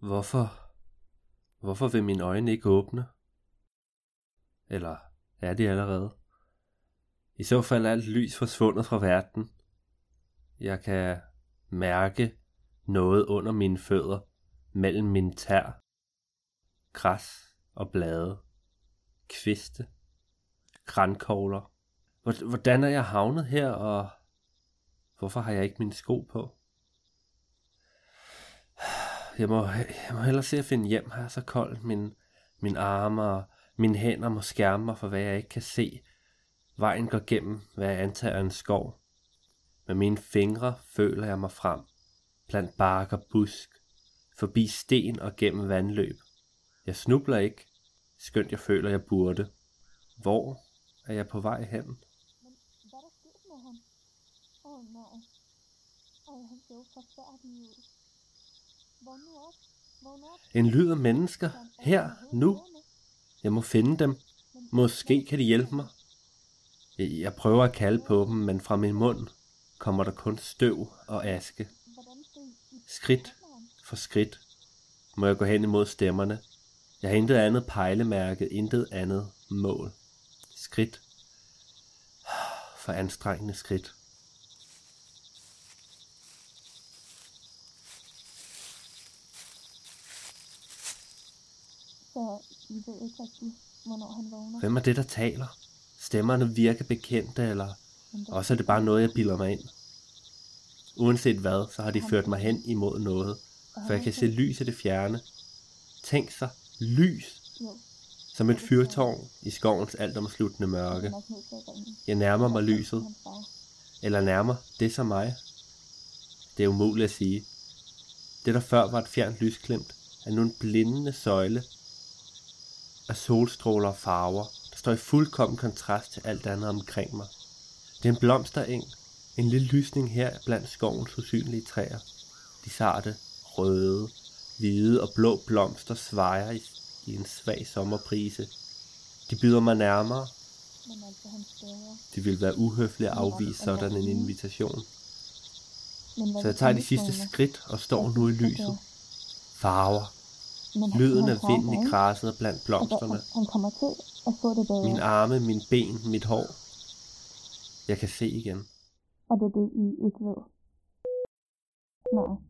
Hvorfor? Hvorfor vil mine øjne ikke åbne? Eller er de allerede? I så fald er alt lys forsvundet fra verden. Jeg kan mærke noget under mine fødder, mellem mine tær. Græs og blade. Kviste. Grænkogler. Hvordan er jeg havnet her, og hvorfor har jeg ikke mine sko på? Jeg må, jeg må hellere se at finde hjem her, så koldt. Min, min arme og mine hænder må skærme mig for, hvad jeg ikke kan se. Vejen går gennem, hvad jeg antager er en skov. Med mine fingre føler jeg mig frem, blandt bark og busk, forbi sten og gennem vandløb. Jeg snubler ikke, skønt jeg føler, jeg burde. Hvor er jeg på vej hen? Men hvad er der sket med ham? Åh oh, nej. Ej, han ser jo forfærdelig ud. En lyd af mennesker, her, nu. Jeg må finde dem. Måske kan de hjælpe mig. Jeg prøver at kalde på dem, men fra min mund kommer der kun støv og aske. Skridt for skridt må jeg gå hen imod stemmerne. Jeg har intet andet pejlemærke, intet andet mål. Skridt for anstrengende skridt. Så I ved ikke rigtig, hvornår han vågner. Hvem er det, der taler? Stemmerne virker bekendte, eller også er det bare noget, jeg bilder mig ind. Uanset hvad, så har de ført mig hen imod noget, for jeg kan se lys i det fjerne. Tænk sig, lys, som et fyrtårn i skovens altomsluttende mørke. Jeg nærmer mig lyset, eller nærmer det så mig. Det er umuligt at sige. Det, der før var et fjernt lysglimt, er nu en blindende søjle af solstråler og farver, der står i fuldkommen kontrast til alt andet omkring mig. Det er en blomstereng, en lille lysning her blandt skovens usynlige træer. De sarte, røde, hvide og blå blomster svejer i, i en svag sommerbrise. De byder mig nærmere. Altså. Det ville være uhøfligt at afvise sådan en invitation. Så jeg tager de sidste skridt og står nu i lyset. Farver, Men lyden af vinden i græsset blandt blomsterne. han kommer til at få det bedre. Mine arme, mine ben, mit hår. Jeg kan se igen. Og det er det, I ikke ved. Nej.